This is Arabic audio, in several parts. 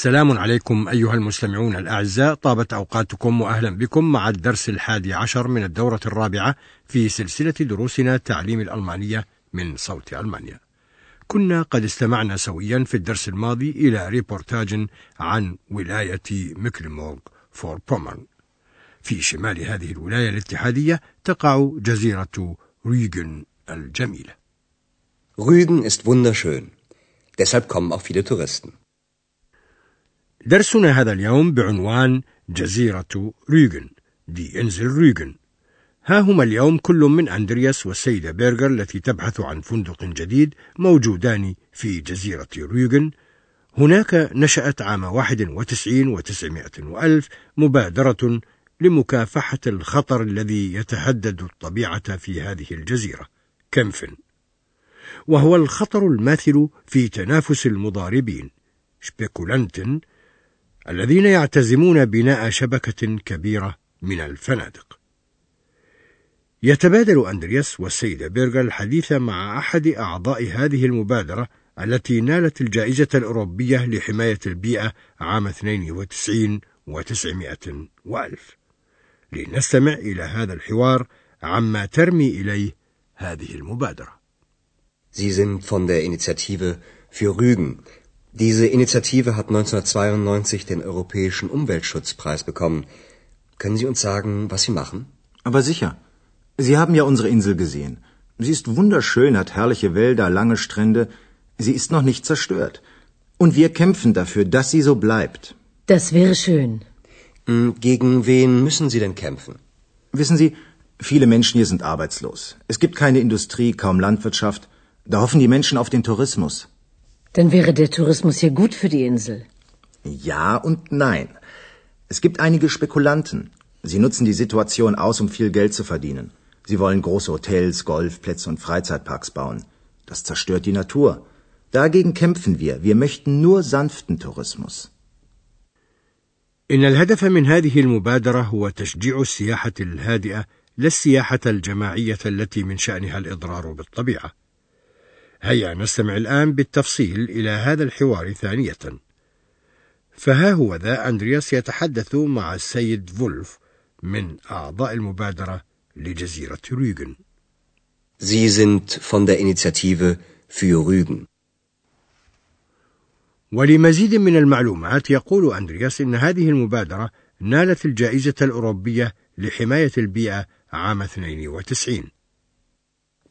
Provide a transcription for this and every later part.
سلام عليكم أيها المستمعون الأعزاء طابت أوقاتكم وأهلا بكم مع الدرس الحادي عشر من الدورة الرابعة في سلسلة دروسنا تعليم الألمانية من صوت ألمانيا كنا قد استمعنا سويا في الدرس الماضي إلى ريبورتاج عن ولاية ميكلنبورغ فوربومرن في شمال هذه الولاية الاتحادية تقع جزيرة ريغن الجميلة Rügen ist wunderschön. Deshalb kommen auch viele Touristen. درسنا هذا اليوم بعنوان جزيرة ريغن دي انزل ريغن. ها هما اليوم كل من أندرياس والسيدة بيرغر التي تبحث عن فندق جديد موجودان في جزيرة ريغن. هناك نشأت عام 91 وتسعمائة وألف مبادرة لمكافحة الخطر الذي يتهدد الطبيعة في هذه الجزيرة كمفن وهو الخطر الماثل في تنافس المضاربين شبيكولانتن الذين يعتزمون بناء شبكة كبيرة من الفنادق. يتبادل أندرياس والسيدة بيرغا الحديث مع أحد أعضاء هذه المبادرة التي نالت الجائزة الأوروبية لحماية البيئة عام 92 و900 وألف. لنستمع إلى هذا الحوار عما ترمي إليه هذه المبادرة. Sie sind von der Initiative für Rügen. Diese Initiative hat 1992 den Europäischen Umweltschutzpreis bekommen. Können Sie uns sagen, was Sie machen? Aber sicher. Sie haben ja unsere Insel gesehen. Sie ist wunderschön, hat herrliche Wälder, lange Strände. Sie ist noch nicht zerstört. Und wir kämpfen dafür, dass sie so bleibt. Das wäre schön. Hm, Gegen wen müssen Sie denn kämpfen? Wissen Sie, viele Menschen hier sind arbeitslos. Es gibt keine Industrie, kaum Landwirtschaft. Da hoffen die Menschen auf den Tourismus. Dann wäre der Tourismus hier gut für die Insel. Ja und nein. Es gibt einige Spekulanten. Sie nutzen die Situation aus, um viel Geld zu verdienen. Sie wollen große Hotels, Golfplätze und Freizeitparks bauen. Das zerstört die Natur. Dagegen kämpfen wir. Wir möchten nur sanften Tourismus. إن الهدف من هذه المبادرة هو تشجيع السياحة الهادئة لا السياحة الجماعية التي من شأنها الإضرار بالطبيعة. هيا نستمع الآن بالتفصيل إلى هذا الحوار ثانية. فها هو ذا أندرياس يتحدث مع السيد فولف من أعضاء المبادرة لجزيرة ريغن. Sie sind von der Initiative für Rügen. ولمزيد من المعلومات يقول أندرياس إن هذه المبادرة نالت الجائزة الأوروبية لحماية البيئة عام 92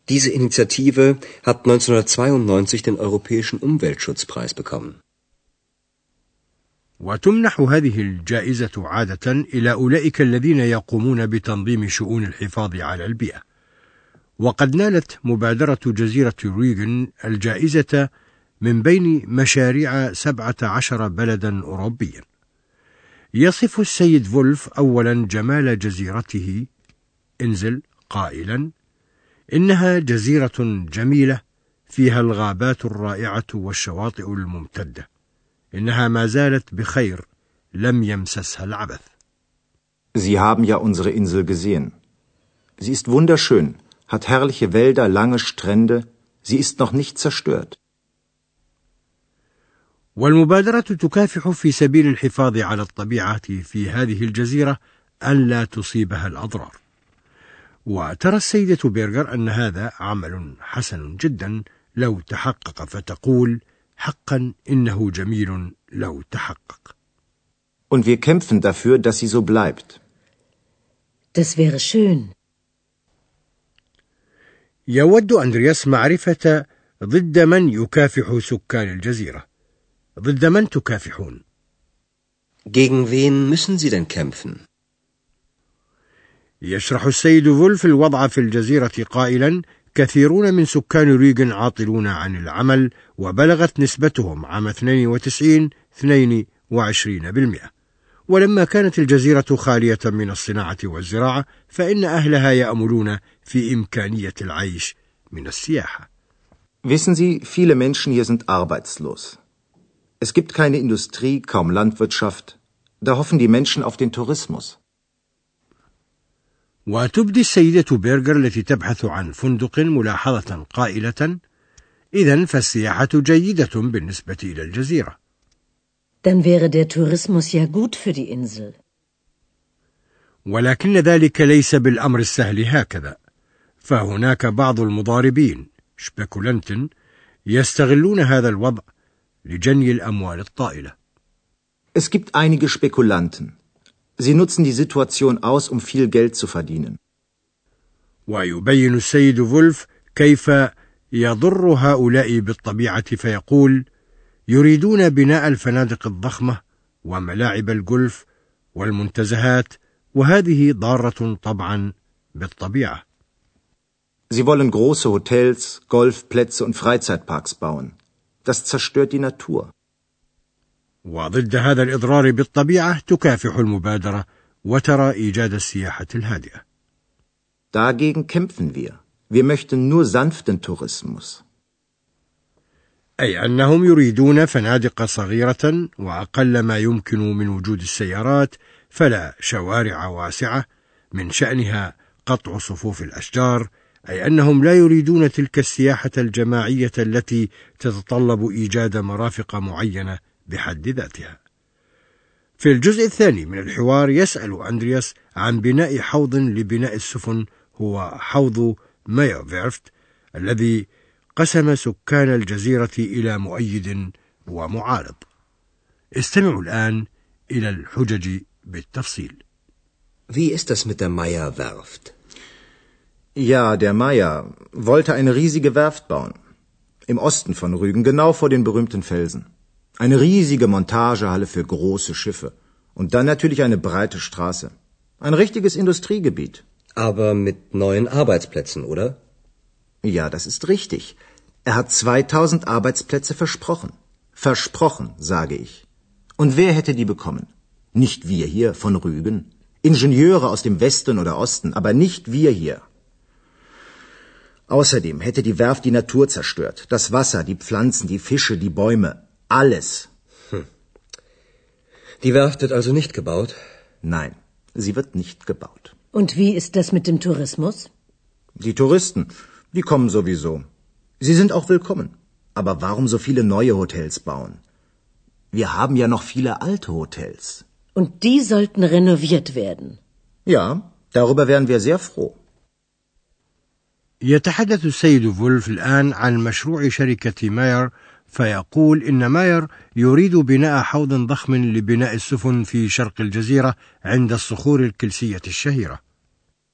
Diese Initiative hat 1992 den Europäischen Umweltschutzpreis bekommen. وتمنح هذه الجائزة عادة إلى أولئك الذين يقومون بتنظيم شؤون الحفاظ على البيئة. وقد نالت مبادرة جزيرة ريغن الجائزة من بين مشاريع سبعة عشر بلدا أوروبيا. يصف السيد فولف أولا جمال جزيرته انزل قائلا إنها جزيرة جميلة فيها الغابات الرائعة والشواطئ الممتدة. إنها ما زالت بخير لم يمسسها العبث. Sie haben ja unsere Insel gesehen. Sie ist wunderschön, hat herrliche Wälder, lange Strände. Sie ist noch nicht zerstört. والمبادرة تكافح في سبيل الحفاظ على الطبيعة في هذه الجزيرة أن لا تصيبها الأضرار. وترى السيدة بيرغر أن هذا عمل حسن جدا لو تحقق فتقول حقا إنه جميل لو تحقق. Und wir kämpfen dafür, dass sie so bleibt. Das wäre schön. يود أندرياس معرفة ضد من يكافح سكان الجزيرة. ضد من تكافحون؟ Gegen wen müssen Sie denn kämpfen? يشرح السيد فولف الوضع في الجزيرة قائلا كثيرون من سكان ريغن عاطلون عن العمل وبلغت نسبتهم عام 92 22% ولما كانت الجزيرة خالية من الصناعة والزراعة فإن أهلها يأملون في إمكانية العيش من السياحة. Wissen Sie, viele Menschen hier sind arbeitslos. Es gibt keine Industrie, kaum Landwirtschaft. Da hoffen die Menschen auf den Tourismus. وتبدي السيدة بيرجر التي تبحث عن فندق ملاحظة قائلة: إذا فالسياحة جيدة بالنسبة إلى الجزيرة. Dann wäre der Tourismus ja gut für die Insel. ولكن ذلك ليس بالأمر السهل هكذا، فهناك بعض المضاربين شبكولنتن يستغلون هذا الوضع لجني الأموال الطائلة. Es gibt einige Spekulanten. Sie nutzen die Situation aus, um viel Geld zu verdienen. ويبين السيد فولف كيف يضر هؤلاء بالطبيعة فيقول: يريدون بناء الفنادق الضخمة وملاعب الجولف والمنتزهات وهذه ضارة طبعا بالطبيعة. Sie wollen große Hotels, Golfplätze und Freizeitparks bauen. Das zerstört die Natur. وضد هذا الإضرار بالطبيعة تكافح المبادرة وترى إيجاد السياحة الهادئة. Dagegen kämpfen wir. Wir möchten nur sanften Tourismus. أي أنهم يريدون فنادق صغيرة وأقل ما يمكن من وجود السيارات فلا شوارع واسعة من شأنها قطع صفوف الأشجار أي أنهم لا يريدون تلك السياحة الجماعية التي تتطلب إيجاد مرافق معينة بحد ذاتها. في الجزء الثاني من الحوار يسأل أندرياس عن بناء حوض لبناء السفن هو حوض مايو فيرفت الذي قسم سكان الجزيرة إلى مؤيد ومعارض. استمعوا الآن إلى الحجج بالتفصيل. Wie ist das mit der Meyer-Werft? Ja, der Meier wollte eine riesige Werft bauen. Im Osten von Rügen, genau vor den berühmten Felsen. Eine riesige Montagehalle für große Schiffe. Und dann natürlich eine breite Straße. Ein richtiges Industriegebiet. Aber mit neuen Arbeitsplätzen, oder? Ja, das ist richtig. Er hat 2000 Arbeitsplätze versprochen. Versprochen, sage ich. Und wer hätte die bekommen? Nicht wir hier von Rügen. Ingenieure aus dem Westen oder Osten, aber nicht wir hier. Außerdem hätte die Werft die Natur zerstört. Das Wasser, die Pflanzen, die Fische, die Bäume. Alles. Hm. Die Werft wird also nicht gebaut? Nein, sie wird nicht gebaut. Und wie ist das mit dem Tourismus? Die Touristen, die kommen sowieso. Sie sind auch willkommen. Aber warum so viele neue Hotels bauen? Wir haben ja noch viele alte Hotels. Und die sollten renoviert werden. Ja, darüber wären wir sehr froh. يتحدث السيد فولف الآن عن مشروع شركة ماير فيقول إن ماير يريد بناء حوض ضخم لبناء السفن في شرق الجزيرة عند الصخور الكلسية الشهيرة.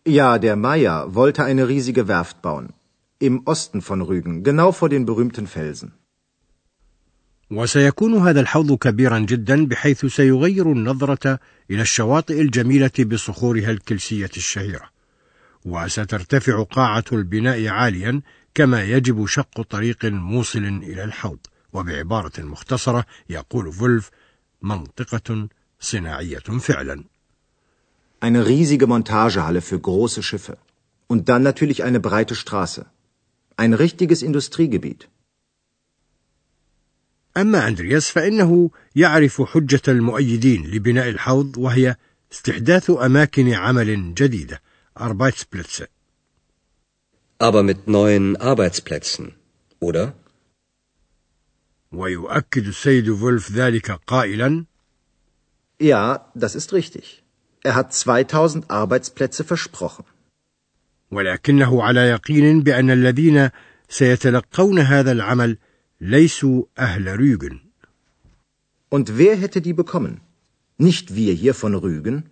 Ja, der Meier wollte eine riesige Werft bauen. Im Osten von Rügen, genau vor den berühmten Felsen. وسيكون هذا الحوض كبيرا جدا بحيث سيغير النظرة إلى الشواطئ الجميلة بصخورها الكلسية الشهيرة. وسترتفع قاعة البناء عاليا كما يجب شق طريق موصل إلى الحوض وبعبارة مختصرة يقول فولف منطقة صناعية فعلا Eine riesige Montagehalle für große Schiffe. Und dann natürlich eine breite Straße. Ein richtiges Industriegebiet. أما أندرياس فإنه يعرف حجة المؤيدين لبناء الحوض وهي استحداث أماكن عمل جديدة Arbeitsplätze. Aber mit neuen Arbeitsplätzen, oder? ويؤكد السيد فولف ذلك قائلا Ja, das ist richtig. Er hat 2000 Arbeitsplätze versprochen. ولكنه على يقين بأن الذين سيتلقون هذا العمل ليسوا أهل رügen. Und wer hätte die bekommen? Nicht wir hier von Rügen?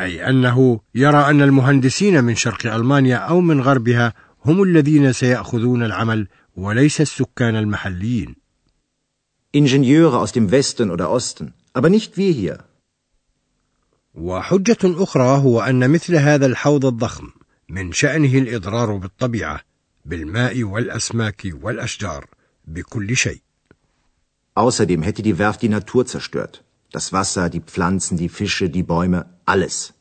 أي أنه يرى أن المهندسين من شرق ألمانيا أو من غربها هم الذين سيأخذون العمل وليس السكان المحليين. Ingenieure aus dem Westen oder Osten, aber nicht wir hier. وحجة أخرى هو أن مثل هذا الحوض الضخم من شأنه الإضرار بالطبيعة بالماء والأسماك والأشجار بكل شيء. Außerdem hätte die Werft die Natur zerstört. Das Wasser, die Pflanzen, die Fische, die Bäume, alles.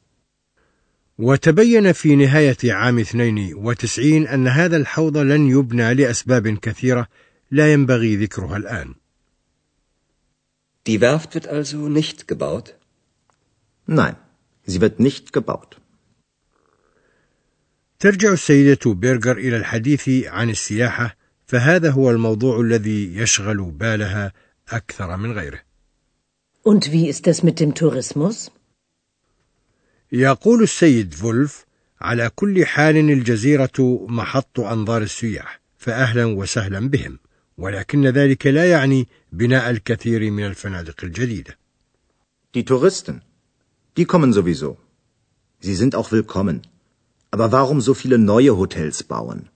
وتبين في نهاية عام 92 أن هذا الحوض لن يبنى لأسباب كثيرة لا ينبغي ذكرها الآن. Die Werft wird also nicht gebaut? Nein, sie wird nicht gebaut. ترجع السيدة بيرجر إلى الحديث عن السياحة فهذا هو الموضوع الذي يشغل بالها أكثر من غيره. Und wie ist es mit dem Tourismus? يقول السيد فولف على كل حال الجزيرة محط أنظار السياح فأهلا وسهلا بهم ولكن ذلك لا يعني بناء الكثير من الفنادق الجديدة Die Touristen, die kommen sowieso. Sie sind auch willkommen. Aber warum so viele neue Hotels bauen?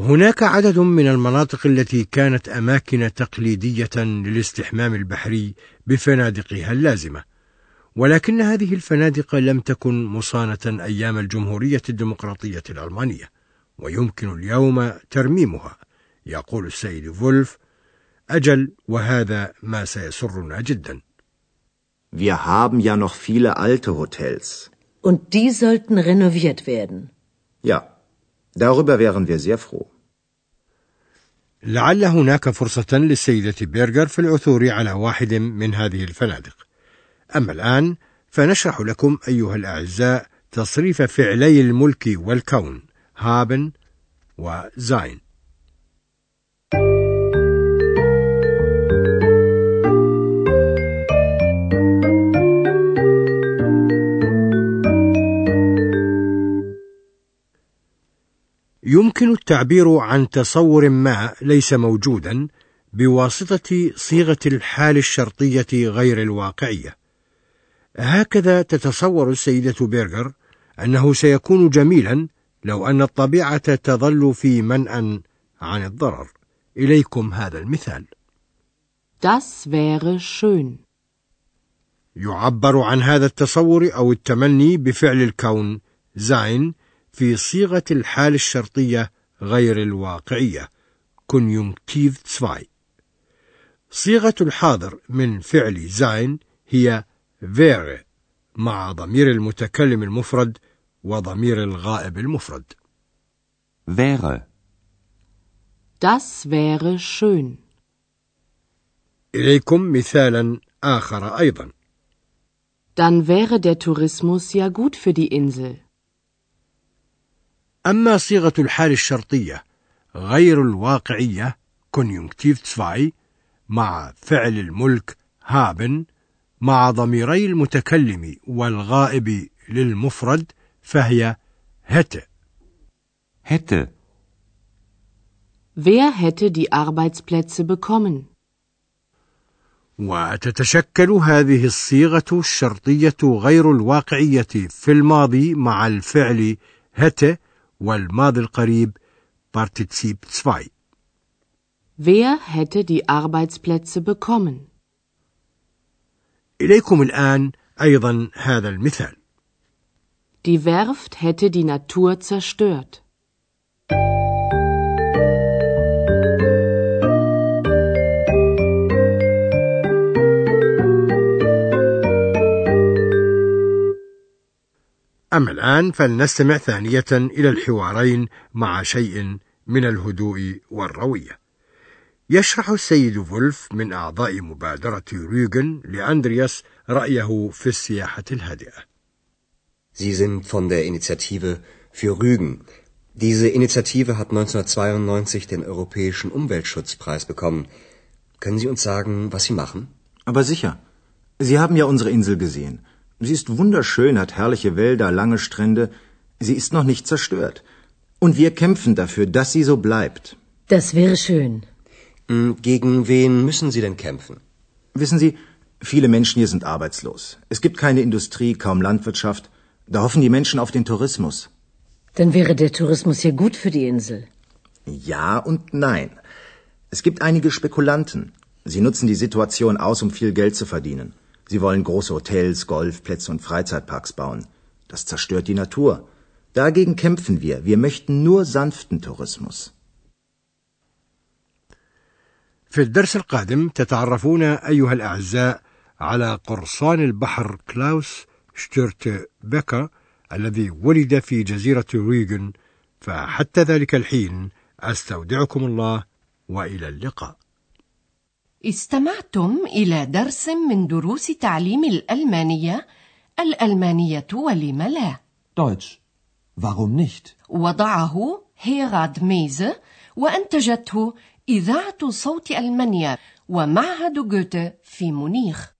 هناك عدد من المناطق التي كانت أماكن تقليدية للاستحمام البحري بفنادقها اللازمة ولكن هذه الفنادق لم تكن مصانة أيام الجمهورية الديمقراطية الألمانية ويمكن اليوم ترميمها يقول السيد فولف أجل وهذا ما سيسرنا جدا Wir haben ja noch viele alte Hotels. Und die sollten renoviert werden. Ja, darüber wären wir sehr froh. لعل هناك فرصة للسيدة بيرجر في العثور على واحد من هذه الفنادق. أما الآن فنشرح لكم أيها الأعزاء تصريف فعلي الملك والكون هابن وزاين. يمكن التعبير عن تصور ما ليس موجودا بواسطة صيغة الحال الشرطية غير الواقعية. هكذا تتصور السيدة بيرغر أنه سيكون جميلا لو أن الطبيعة تظل في منأى عن الضرر. إليكم هذا المثال. Das wäre schön. يعبر عن هذا التصور أو التمني بفعل الكون زين في صيغة الحال الشرطية غير الواقعية. كونيونكتيف 2 صيغة الحاضر من فعل زين هي wäre مع ضمير المتكلم المفرد وضمير الغائب المفرد. Wäre. Das wäre schön. إليكم مثالا آخر أيضا. Dann wäre der Tourismus ja gut für die Insel. أما صيغة الحال الشرطية غير الواقعية كونيونكتيف 2 مع فعل الملك هابن مع ضميري المتكلم والغائب للمفرد فهي هت hätte Wer hätte die Arbeitsplätze bekommen? وتتشكل هذه الصيغة الشرطية غير الواقعية في الماضي مع الفعل هت والماضي القريب Partizip 2 Wer hätte die Arbeitsplätze bekommen? إليكم الآن أيضا هذا المثال Die Werft hätte die Natur zerstört. أما الآن فلنستمع ثانية إلى الحوارين مع شيء من الهدوء والروية. يشرح السيد فولف من أعضاء مبادرة ريغن لأندرياس رأيه في السياحة الهادئة. Sie sind von der Initiative für Rügen. Diese Initiative hat 1992 den Europäischen Umweltschutzpreis bekommen. Können Sie uns sagen, was Sie machen? Aber sicher. Sie haben ja unsere Insel gesehen. Sie ist wunderschön, hat herrliche Wälder, lange Strände. Sie ist noch nicht zerstört. Und wir kämpfen dafür, dass sie so bleibt. Das wäre schön. Hm, Gegen wen müssen Sie denn kämpfen? Wissen Sie, viele Menschen hier sind arbeitslos. Es gibt keine Industrie, kaum Landwirtschaft. Da hoffen die Menschen auf den Tourismus. Dann wäre der Tourismus ja gut für die Insel. Ja und nein. Es gibt einige Spekulanten. Sie nutzen die Situation aus, um viel Geld zu verdienen. Sie wollen große Hotels, Golfplätze und Freizeitparks bauen. Das zerstört die Natur. Dagegen kämpfen wir. Wir möchten nur sanften Tourismus. في الدرس القادم تتعرفون أيها الأعزاء على قرصان البحر كلاوس شتيرت بيكر الذي ولد في جزيرة ريغن فحتى ذلك الحين أستودعكم الله وإلى اللقاء استمعتم إلى درس من دروس تعليم الألمانية الألمانية ولم لا Deutsch. Warum nicht? وضعه هيراد ميزه وأنتجته إذاعة صوت ألمانيا ومعهد جوته في مونيخ